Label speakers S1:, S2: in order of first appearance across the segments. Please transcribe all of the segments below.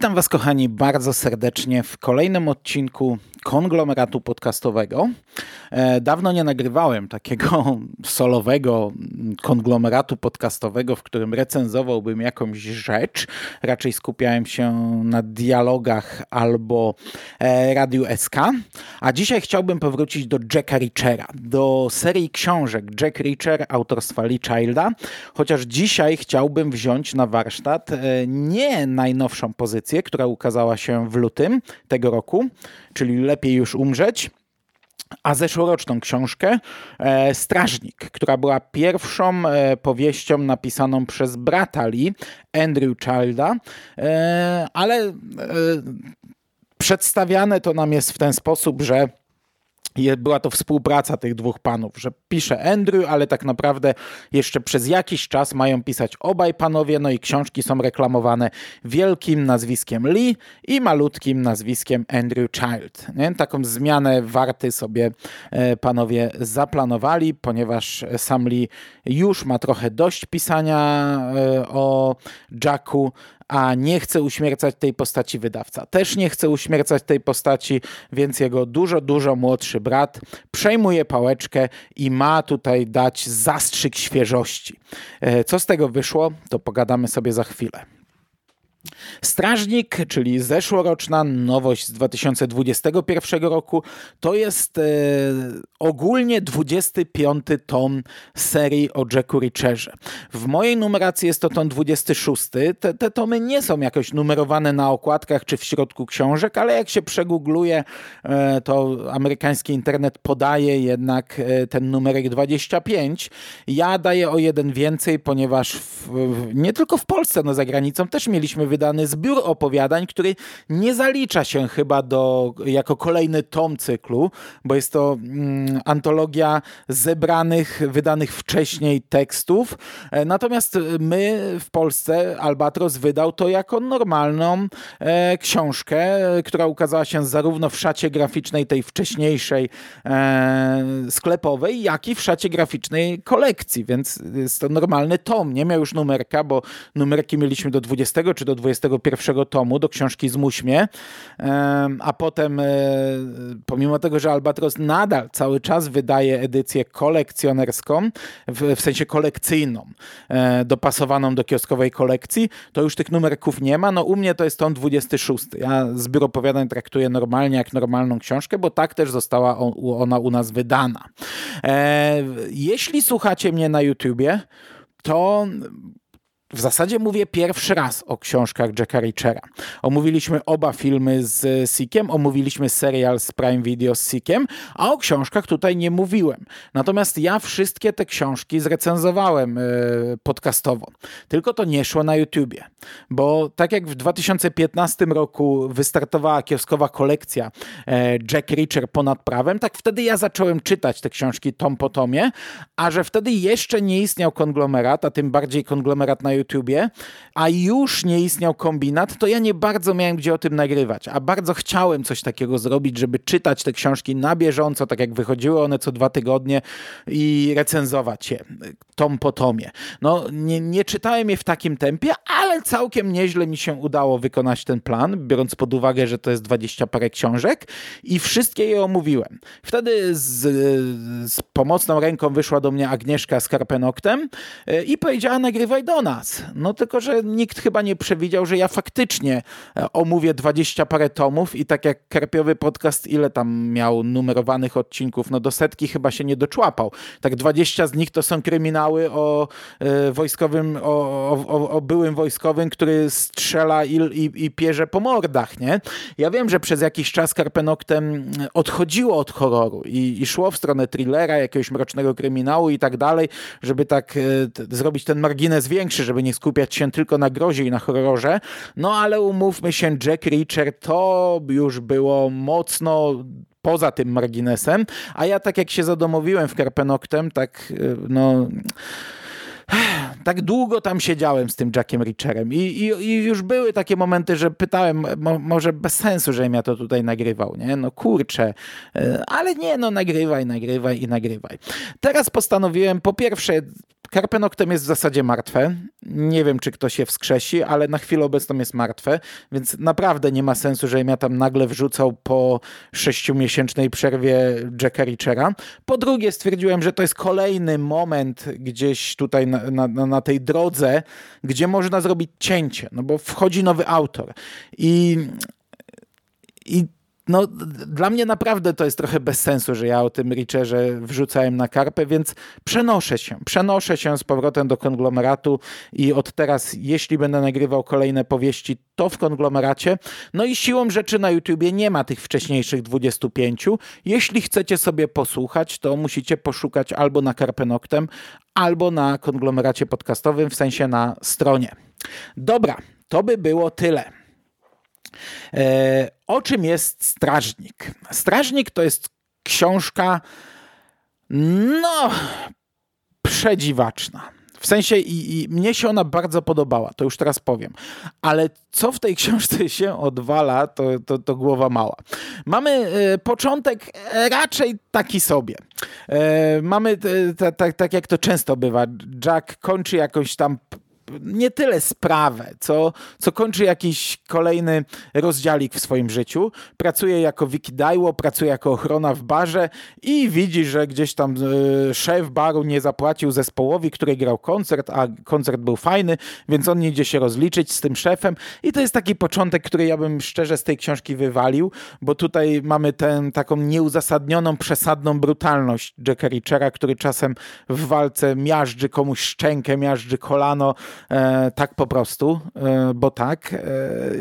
S1: Witam Was, kochani, bardzo serdecznie w kolejnym odcinku konglomeratu podcastowego. E, dawno nie nagrywałem takiego solowego konglomeratu podcastowego, w którym recenzowałbym jakąś rzecz. Raczej skupiałem się na dialogach albo e, Radiu SK. A dzisiaj chciałbym powrócić do Jacka Richera, do serii książek Jack Richer autorstwa Lee Childa, chociaż dzisiaj chciałbym wziąć na warsztat e, nie najnowszą pozycję, która ukazała się w lutym tego roku, czyli Lepiej już umrzeć, a zeszłoroczną książkę e, Strażnik, która była pierwszą e, powieścią napisaną przez brata Lee, Andrew Childa, e, ale e, przedstawiane to nam jest w ten sposób, że była to współpraca tych dwóch panów, że pisze Andrew, ale tak naprawdę jeszcze przez jakiś czas mają pisać obaj panowie, no i książki są reklamowane wielkim nazwiskiem Lee i malutkim nazwiskiem Andrew Child. Nie? Taką zmianę warty sobie e, panowie zaplanowali, ponieważ sam Lee już ma trochę dość pisania e, o Jacku, a nie chce uśmiercać tej postaci wydawca. Też nie chce uśmiercać tej postaci, więc jego dużo, dużo młodszy brat przejmuje pałeczkę i ma tutaj dać zastrzyk świeżości. E, co z tego wyszło, to pogadamy sobie za chwilę. Strażnik, czyli zeszłoroczna nowość z 2021 roku, to jest e, ogólnie 25 tom serii o Jacku Richerze. W mojej numeracji jest to tom 26. Te, te tomy nie są jakoś numerowane na okładkach czy w środku książek, ale jak się przegoogluje, e, to amerykański internet podaje jednak e, ten numerek 25. Ja daję o jeden więcej, ponieważ w, nie tylko w Polsce, no za granicą też mieliśmy wydany zbiór opowiadań, który nie zalicza się chyba do, jako kolejny tom cyklu, bo jest to mm, antologia zebranych, wydanych wcześniej tekstów. E, natomiast my w Polsce, Albatros wydał to jako normalną e, książkę, która ukazała się zarówno w szacie graficznej tej wcześniejszej e, sklepowej, jak i w szacie graficznej kolekcji, więc jest to normalny tom. Nie miał już numerka, bo numerki mieliśmy do 20 czy do 21 pierwszego tomu do książki Zmuś a potem e, pomimo tego, że Albatros nadal cały czas wydaje edycję kolekcjonerską, w, w sensie kolekcyjną, e, dopasowaną do kioskowej kolekcji, to już tych numerków nie ma. No u mnie to jest tom 26. Ja zbiór opowiadań traktuję normalnie jak normalną książkę, bo tak też została ona u nas wydana. E, jeśli słuchacie mnie na YouTubie, to w zasadzie mówię pierwszy raz o książkach Jacka Richera. Omówiliśmy oba filmy z Sickiem, omówiliśmy serial z Prime Video z Sickiem, a o książkach tutaj nie mówiłem. Natomiast ja wszystkie te książki zrecenzowałem e, podcastowo. Tylko to nie szło na YouTubie. Bo tak jak w 2015 roku wystartowała kioskowa kolekcja e, Jack Reacher ponad prawem, tak wtedy ja zacząłem czytać te książki tom po tomie, a że wtedy jeszcze nie istniał konglomerat, a tym bardziej konglomerat na YouTubie, a już nie istniał kombinat, to ja nie bardzo miałem gdzie o tym nagrywać, a bardzo chciałem coś takiego zrobić, żeby czytać te książki na bieżąco, tak jak wychodziły one co dwa tygodnie i recenzować je tom po tomie. No, nie, nie czytałem je w takim tempie, ale całkiem nieźle mi się udało wykonać ten plan, biorąc pod uwagę, że to jest dwadzieścia parę książek i wszystkie je omówiłem. Wtedy z, z pomocną ręką wyszła do mnie Agnieszka z Karpenoktem e, i powiedziała, nagrywaj do nas. No tylko, że nikt chyba nie przewidział, że ja faktycznie e, omówię dwadzieścia parę tomów i tak jak Karpiowy Podcast, ile tam miał numerowanych odcinków? No do setki chyba się nie doczłapał. Tak dwadzieścia z nich to są kryminały o e, wojskowym, o, o, o, byłym wojskowym, który strzela i, i, i pierze po mordach, nie? Ja wiem, że przez jakiś czas Karpenoktem odchodziło od horroru i, i szło w stronę thrillera, jakiegoś mrocznego kryminału i tak dalej, żeby tak e, zrobić ten margines większy, żeby żeby nie skupiać się tylko na grozie i na horrorze. No ale umówmy się, Jack Reacher to już było mocno poza tym marginesem, a ja tak jak się zadomowiłem w Karpenoktem, tak y, no tak długo tam siedziałem z tym Jackiem Richerem I, i, i, już były takie momenty, że pytałem, mo, może bez sensu, żebym ja to tutaj nagrywał, nie? No kurczę, y, ale nie, no nagrywaj, nagrywaj i nagrywaj. Teraz postanowiłem po pierwsze Carpe jest w zasadzie martwe. Nie wiem, czy ktoś je wskrzesi, ale na chwilę obecną jest martwe, więc naprawdę nie ma sensu, żebym ja tam nagle wrzucał po sześciomiesięcznej przerwie Jacka Richera. Po drugie stwierdziłem, że to jest kolejny moment gdzieś tutaj na, na, na tej drodze, gdzie można zrobić cięcie, no bo wchodzi nowy autor i i no, dla mnie naprawdę to jest trochę bez sensu, że ja o tym Richerze wrzucałem na karpę, więc przenoszę się. Przenoszę się z powrotem do konglomeratu i od teraz, jeśli będę nagrywał kolejne powieści, to w konglomeracie. No i siłą rzeczy na YouTubie nie ma tych wcześniejszych 25. Jeśli chcecie sobie posłuchać, to musicie poszukać albo na Karpenoktem, albo na konglomeracie podcastowym, w sensie na stronie. Dobra, to by było tyle. E, o czym jest Strażnik? Strażnik to jest książka, no, przedziwaczna. W sensie i, i, mnie się ona bardzo podobała, to już teraz powiem. Ale co w tej książce się odwala, to, to, to głowa mała. Mamy e, początek raczej taki sobie. E, mamy, tak jak to często bywa, Jack kończy jakąś tam nie tyle sprawę, co, co kończy jakiś kolejny rozdziałik w swoim życiu. Pracuje jako wikidajło, pracuje jako ochrona w barze i widzi, że gdzieś tam y, szef baru nie zapłacił zespołowi, który grał koncert, a koncert był fajny, więc on nie idzie się rozliczyć z tym szefem i to jest taki początek, który ja bym szczerze z tej książki wywalił, bo tutaj mamy tę taką nieuzasadnioną, przesadną brutalność Jacka Richera, który czasem w walce miażdży komuś szczękę, miażdży kolano, tak po prostu, e, bo tak. E,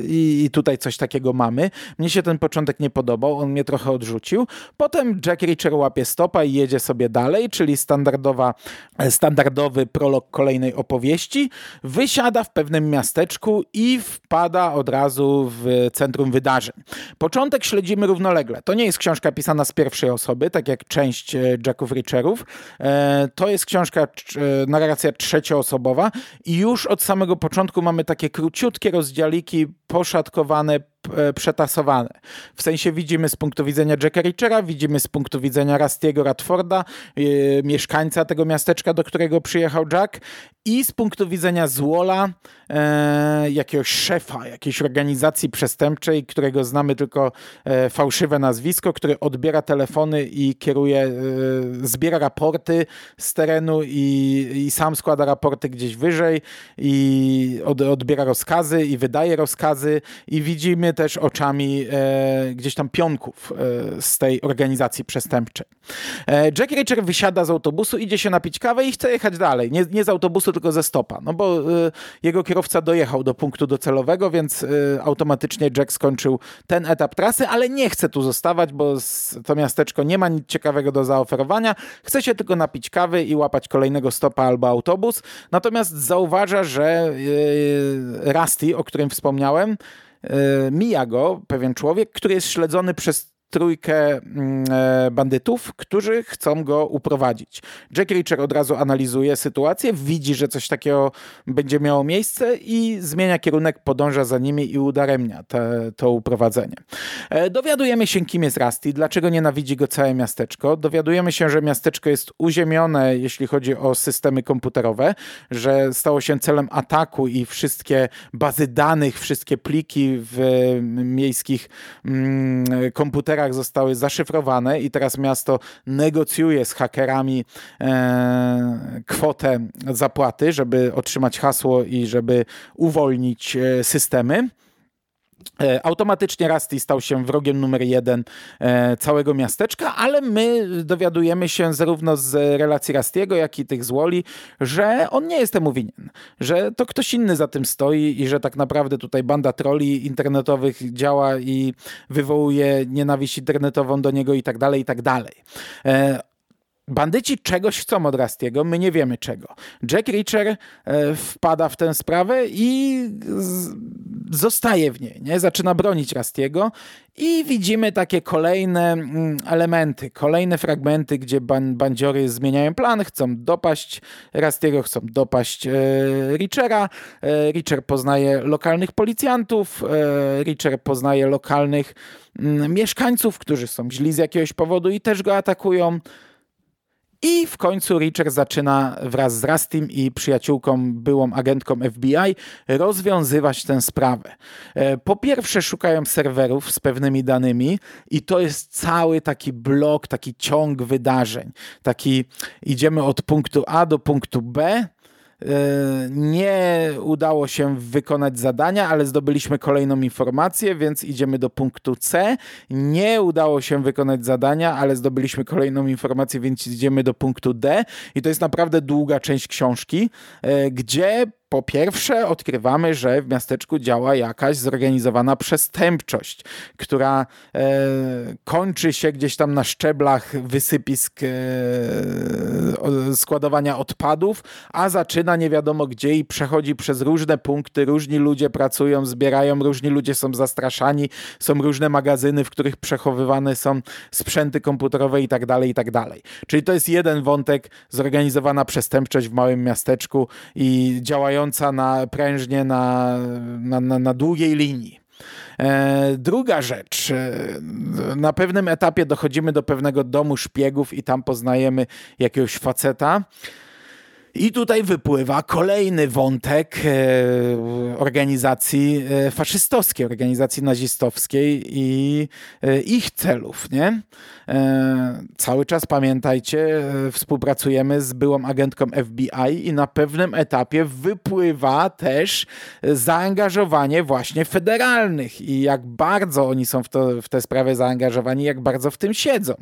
S1: I tutaj coś takiego mamy. Mnie się ten początek nie podobał, on mnie trochę odrzucił. Potem Jack Reacher łapie stopa i jedzie sobie dalej, czyli standardowa, e, standardowy prolog kolejnej opowieści. Wysiada w pewnym miasteczku i wpada od razu w centrum wydarzeń. Początek śledzimy równolegle. To nie jest książka pisana z pierwszej osoby, tak jak część e, Jacków Reacherów. E, to jest książka, narracja trzecioosobowa i już już od samego początku mamy takie króciutkie rozdziałiki poszatkowane, przetasowane. W sensie widzimy z punktu widzenia Jacka Richera, widzimy z punktu widzenia Rustiego Radforda, yy, mieszkańca tego miasteczka, do którego przyjechał Jack i z punktu widzenia Zwola, yy, jakiegoś szefa jakiejś organizacji przestępczej, którego znamy tylko yy, fałszywe nazwisko, który odbiera telefony i kieruje, zbiera raporty z terenu i, i sam składa raporty gdzieś wyżej i od, odbiera rozkazy i wydaje rozkazy i widzimy też oczami e, gdzieś tam pionków e, z tej organizacji przestępczej. E, Jack Reacher wysiada z autobusu, idzie się napić kawę i chce jechać dalej. Nie, nie z autobusu, tylko ze stopa. No bo e, jego kierowca dojechał do punktu docelowego, więc e, automatycznie Jack skończył ten etap trasy, ale nie chce tu zostawać, bo to miasteczko nie ma nic ciekawego do zaoferowania. Chce się tylko napić kawy i łapać kolejnego stopa albo autobus. Natomiast zauważa, że e, Rusty, o którym wspomniałem, mija go pewien człowiek, który jest śledzony przez trójkę mm, e, bandytów, którzy chcą go uprowadzić. Jack Reacher od razu analizuje sytuację, widzi, że coś takiego będzie miało miejsce i zmienia kierunek, podąża za nimi i udaremnia te, to uprowadzenie. E, dowiadujemy się, kim jest Rusty, dlaczego nienawidzi go całe miasteczko. Dowiadujemy się, że miasteczko jest uziemione, jeśli chodzi o systemy komputerowe, że stało się celem ataku i wszystkie bazy danych, wszystkie pliki w miejskich mm, komputerach zostały zaszyfrowane i teraz miasto negocjuje z hakerami e, kwotę zapłaty, żeby otrzymać hasło i żeby uwolnić e, systemy. E, automatycznie Rusty stał się wrogiem numer jeden e, całego miasteczka, ale my dowiadujemy się zarówno z relacji Rustiego, jak i tych z Woli, że on nie jest temu winien, że to ktoś inny za tym stoi i że tak naprawdę tutaj banda troli internetowych działa i wywołuje nienawiść internetową do niego i tak dalej, i tak dalej. Bandyci czegoś chcą od Rastiego, my nie wiemy czego. Jack Reacher e, wpada w tę sprawę i zostaje w niej, nie? zaczyna bronić Rastiego i widzimy takie kolejne mm, elementy, kolejne fragmenty, gdzie ban bandziory zmieniają plan, chcą dopaść Rastiego, chcą dopaść e, Richera. E, Richer poznaje lokalnych policjantów, e, Richer poznaje lokalnych mm, mieszkańców, którzy są źli z jakiegoś powodu i też go atakują. I w końcu Richard zaczyna wraz z Rustim i przyjaciółką, byłą agentką FBI, rozwiązywać tę sprawę. E, po pierwsze szukają serwerów z pewnymi danymi i to jest cały taki blok, taki ciąg wydarzeń. Taki idziemy od punktu A do punktu B, nie udało się wykonać zadania, ale zdobyliśmy kolejną informację, więc idziemy do punktu C. Nie udało się wykonać zadania, ale zdobyliśmy kolejną informację, więc idziemy do punktu D. I to jest naprawdę długa część książki, e, gdzie po pierwsze, odkrywamy, że w miasteczku działa jakaś zorganizowana przestępczość, która e, kończy się gdzieś tam na szczeblach wysypisk e, składowania odpadów, a zaczyna nie wiadomo gdzie i przechodzi przez różne punkty. Różni ludzie pracują, zbierają, różni ludzie są zastraszani, są różne magazyny, w których przechowywane są sprzęty komputerowe i tak dalej, i tak dalej. Czyli to jest jeden wątek, zorganizowana przestępczość w małym miasteczku i działająca działająca na, prężnie na, na, na, na długiej linii. E, druga rzecz. E, na pewnym etapie dochodzimy do pewnego domu szpiegów i tam poznajemy jakiegoś faceta, i tutaj wypływa kolejny wątek e, organizacji e, faszystowskiej, organizacji nazistowskiej i e, ich celów. Nie? Cały czas pamiętajcie, współpracujemy z byłą agentką FBI i na pewnym etapie wypływa też zaangażowanie właśnie federalnych i jak bardzo oni są w, to, w tę sprawę zaangażowani, jak bardzo w tym siedzą.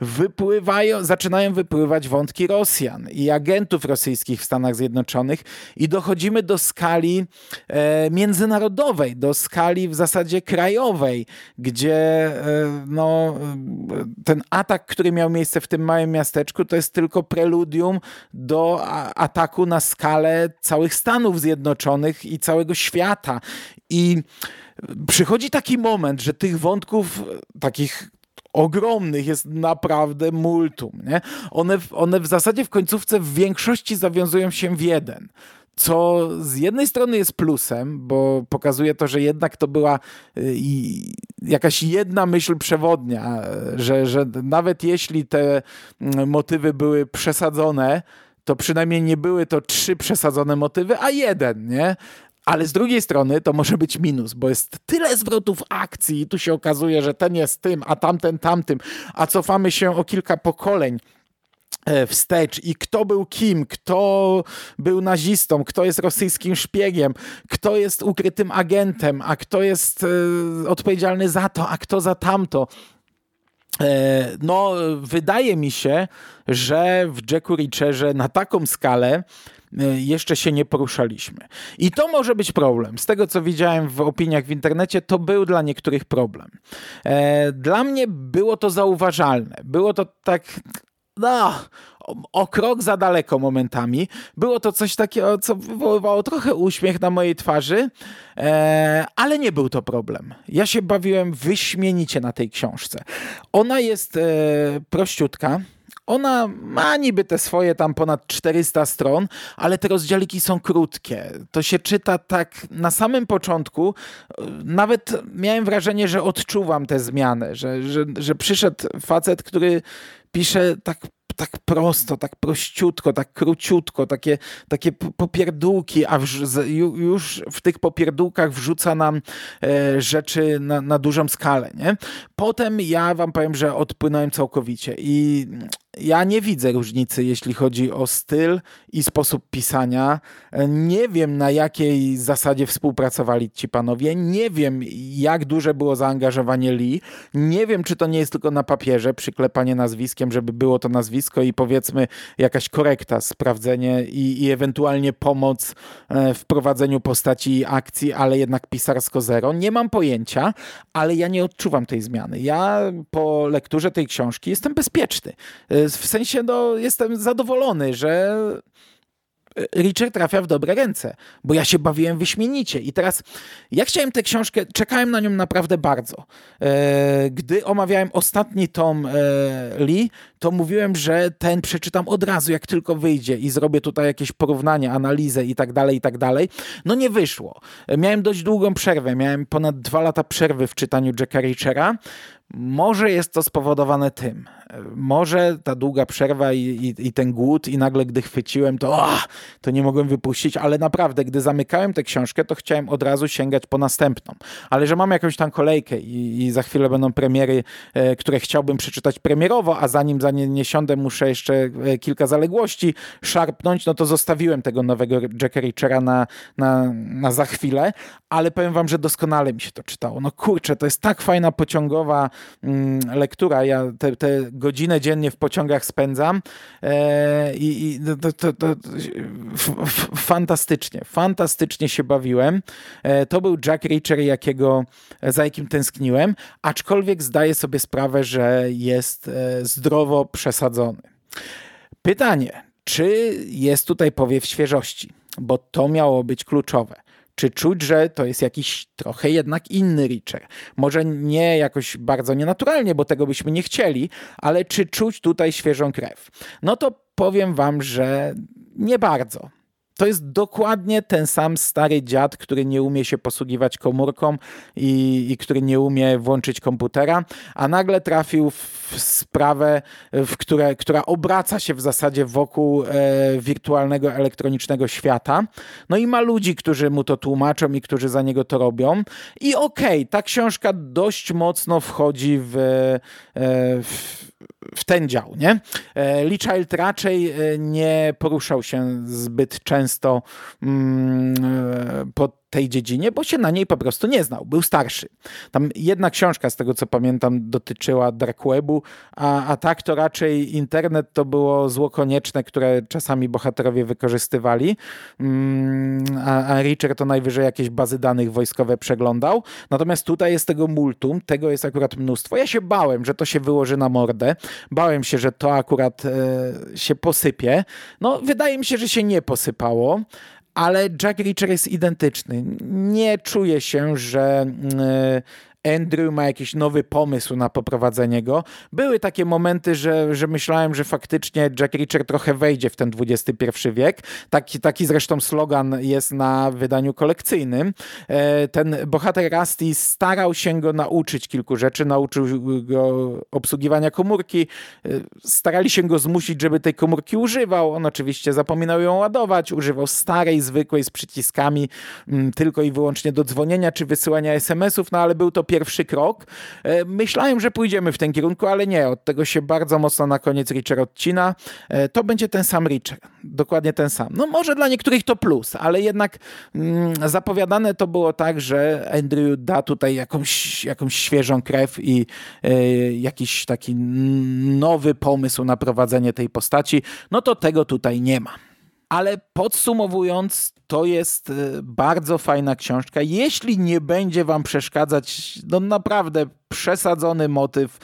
S1: Wypływają, zaczynają wypływać wątki Rosjan i agentów rosyjskich rosyjskich w Stanach Zjednoczonych i dochodzimy do skali e, międzynarodowej, do skali w zasadzie krajowej, gdzie e, no, ten atak, który miał miejsce w tym małym miasteczku, to jest tylko preludium do ataku na skalę całych Stanów Zjednoczonych i całego świata. I przychodzi taki moment, że tych wątków takich ogromnych, jest naprawdę multum. Nie? One, one w zasadzie w końcówce w większości zawiązują się w jeden. Co z jednej strony jest plusem, bo pokazuje to, że jednak to była y, jakaś jedna myśl przewodnia, że, że nawet jeśli te mm, motywy były przesadzone, to przynajmniej nie były to trzy przesadzone motywy, a jeden, nie? Ale z drugiej strony to może być minus, bo jest tyle zwrotów akcji i tu się okazuje, że ten jest tym, a tamten tamtym, a cofamy się o kilka pokoleń e, wstecz i kto był kim, kto był nazistą, kto jest rosyjskim szpiegiem, kto jest ukrytym agentem, a kto jest e, odpowiedzialny za to, a kto za tamto. E, no, wydaje mi się, że w Jacku Richerze na taką skalę jeszcze się nie poruszaliśmy. I to może być problem. Z tego, co widziałem w opiniach w internecie, to był dla niektórych problem. E, dla mnie było to zauważalne. Było to tak, no, o krok za daleko momentami. Było to coś takiego, co wywoływało trochę uśmiech na mojej twarzy, e, ale nie był to problem. Ja się bawiłem wyśmienicie na tej książce. Ona jest prościutka, ona ma niby te swoje tam ponad 400 stron, ale te rozdziałiki są krótkie. To się czyta tak na samym początku. Nawet miałem wrażenie, że odczuwam te zmiany, że, że, że przyszedł facet, który pisze tak tak prosto, tak prościutko, tak króciutko, takie, takie popierdółki, a już w tych popierdółkach wrzuca nam e, rzeczy na, na dużą skalę. Nie? Potem ja wam powiem, że odpłynąłem całkowicie i ja nie widzę różnicy, jeśli chodzi o styl i sposób pisania. Nie wiem, na jakiej zasadzie współpracowali ci panowie. Nie wiem, jak duże było zaangażowanie Lee. Nie wiem, czy to nie jest tylko na papierze przyklepanie nazwiskiem, żeby było to nazwisko i powiedzmy jakaś korekta, sprawdzenie i, i ewentualnie pomoc e, w prowadzeniu postaci i akcji, ale jednak pisarsko zero. Nie mam pojęcia, ale ja nie odczuwam tej zmiany. Ja po lekturze tej książki jestem bezpieczny e, w sensie, no, jestem zadowolony, że Richard trafia w dobre ręce, bo ja się bawiłem wyśmienicie. I teraz ja chciałem tę książkę, czekałem na nią naprawdę bardzo. E, gdy omawiałem ostatni tom Lee, to mówiłem, że ten przeczytam od razu, jak tylko wyjdzie i zrobię tutaj jakieś porównanie, analizę i tak dalej, i tak dalej. No nie wyszło. Miałem dość długą przerwę, miałem ponad dwa lata przerwy w czytaniu Jacka Richera. Może jest to spowodowane tym, może ta długa przerwa i, i, i ten głód i nagle gdy chwyciłem, to, oh, to nie mogłem wypuścić, ale naprawdę, gdy zamykałem tę książkę, to chciałem od razu sięgać po następną. Ale że mam jakąś tam kolejkę i, i za chwilę będą premiery, e, które chciałbym przeczytać premierowo, a zanim za nie, nie siądę, muszę jeszcze e, kilka zaległości szarpnąć, no to zostawiłem tego nowego Jacka Richera na, na, na za chwilę, ale powiem wam, że doskonale mi się to czytało. No kurczę, to jest tak fajna, pociągowa mm, lektura. Ja te, te godzinę dziennie w pociągach spędzam e, i, i to, to, to, f, fantastycznie, fantastycznie się bawiłem. E, to był Jack Reacher, jakiego, za jakim tęskniłem, aczkolwiek zdaję sobie sprawę, że jest e, zdrowo przesadzony. Pytanie, czy jest tutaj powiew świeżości? Bo to miało być kluczowe czy czuć, że to jest jakiś trochę jednak inny Richer. Może nie jakoś bardzo nienaturalnie, bo tego byśmy nie chcieli, ale czy czuć tutaj świeżą krew? No to powiem wam, że nie bardzo. To jest dokładnie ten sam stary dziad, który nie umie się posługiwać komórką i, i, który nie umie włączyć komputera, a nagle trafił w sprawę, w które, która obraca się w zasadzie wokół e, wirtualnego, elektronicznego świata. No i ma ludzi, którzy mu to tłumaczą i którzy za niego to robią. I okej, okay, ta książka dość mocno wchodzi w, e, w w ten dział, nie? E, Lee Child raczej e, nie poruszał się zbyt często mm, e, po tej dziedzinie, bo się na niej po prostu nie znał. Był starszy. Tam jedna książka, z tego co pamiętam, dotyczyła dark webu, a, a tak to raczej internet to było zło konieczne, które czasami bohaterowie wykorzystywali, mm, a, a Richard to najwyżej jakieś bazy danych wojskowe przeglądał. Natomiast tutaj jest tego multum, tego jest akurat mnóstwo. Ja się bałem, że to się wyłoży na mordę. Bałem się, że to akurat e, się posypie. No, wydaje mi się, że się nie posypało ale Jack Reacher jest identyczny. Nie czuję się, że mm, Andrew ma jakiś nowy pomysł na poprowadzenie go. Były takie momenty, że, że myślałem, że faktycznie Jack Reacher trochę wejdzie w ten XXI wiek. Taki, taki zresztą slogan jest na wydaniu kolekcyjnym. E, ten bohater Rusty starał się go nauczyć kilku rzeczy. Nauczył go obsługiwania komórki. E, starali się go zmusić, żeby tej komórki używał. On oczywiście zapominał ją ładować. Używał starej, zwykłej z przyciskami tylko i wyłącznie do dzwonienia czy wysyłania SMS-ów, no ale był to pierwszy krok. E, myślałem, że pójdziemy w ten kierunku, ale nie. Od tego się bardzo mocno na koniec Richer odcina. E, to będzie ten sam Richer. Dokładnie ten sam. No może dla niektórych to plus, ale jednak mm, zapowiadane to było tak, że Andrew da tutaj jakąś, jakąś świeżą krew i y, jakiś taki nowy pomysł na prowadzenie tej postaci. No to tego tutaj nie ma. Ale podsumowując, to jest e, bardzo fajna książka. Jeśli nie będzie wam przeszkadzać, no naprawdę przesadzony motyw,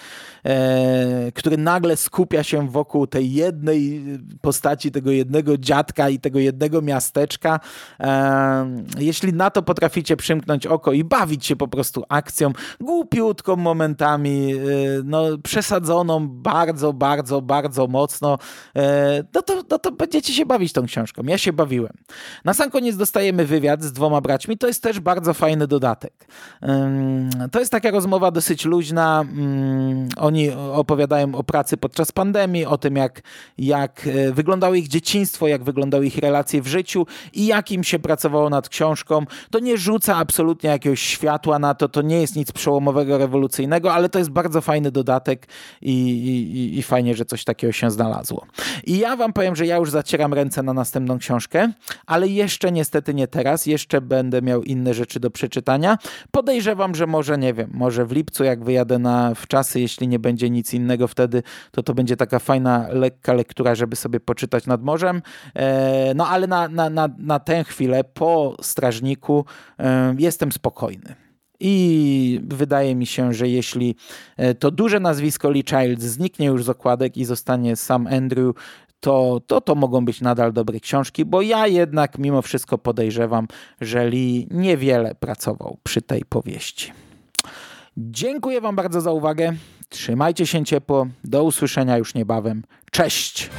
S1: e, który nagle skupia się wokół tej jednej postaci, tego jednego dziadka i tego jednego miasteczka. E, jeśli na to potraficie przymknąć oko i bawić się po prostu akcją, głupiutką momentami, e, no, przesadzoną bardzo, bardzo, bardzo mocno, e, no, to, no to będziecie się bawić tą książką. Ja się bawiłem. Na sam koniec dostajemy wywiad z dwoma braćmi. To jest też bardzo fajny dodatek. To jest taka rozmowa dosyć luźna. Mm, oni opowiadają o pracy podczas pandemii, o tym, jak, jak e, wyglądało ich dzieciństwo, jak wyglądały ich relacje w życiu i jak im się pracowało nad książką. To nie rzuca absolutnie jakiegoś światła na to, to nie jest nic przełomowego, rewolucyjnego, ale to jest bardzo fajny dodatek i, i, i fajnie, że coś takiego się znalazło. I ja wam powiem, że ja już zacieram ręce na następną książkę, ale jeszcze niestety nie teraz, jeszcze będę miał inne rzeczy do przeczytania. Podejrzewam, że może, nie wiem, może w lipcu, jak wyjadę na wczasy, jeśli nie będzie nic innego wtedy, to to będzie taka fajna, lekka lektura, żeby sobie poczytać nad morzem. E, no ale na, na, na, na tę chwilę po strażniku e, jestem spokojny. I wydaje mi się, że jeśli e, to duże nazwisko Lee Child zniknie już z okładek i zostanie sam Andrew, to, to to mogą być nadal dobre książki, bo ja jednak mimo wszystko podejrzewam, że Lee niewiele pracował przy tej powieści. Dziękuję Wam bardzo za uwagę. Trzymajcie się ciepło. Do usłyszenia już niebawem. Cześć!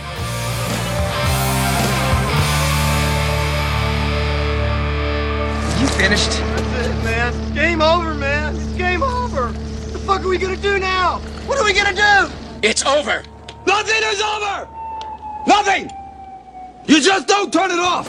S1: You finished? That's it, man. game over, man. It's game over. What the fuck are we gonna do now? What are we gonna do?
S2: It's over.
S3: Nothing is over! Nothing! You just don't turn it off!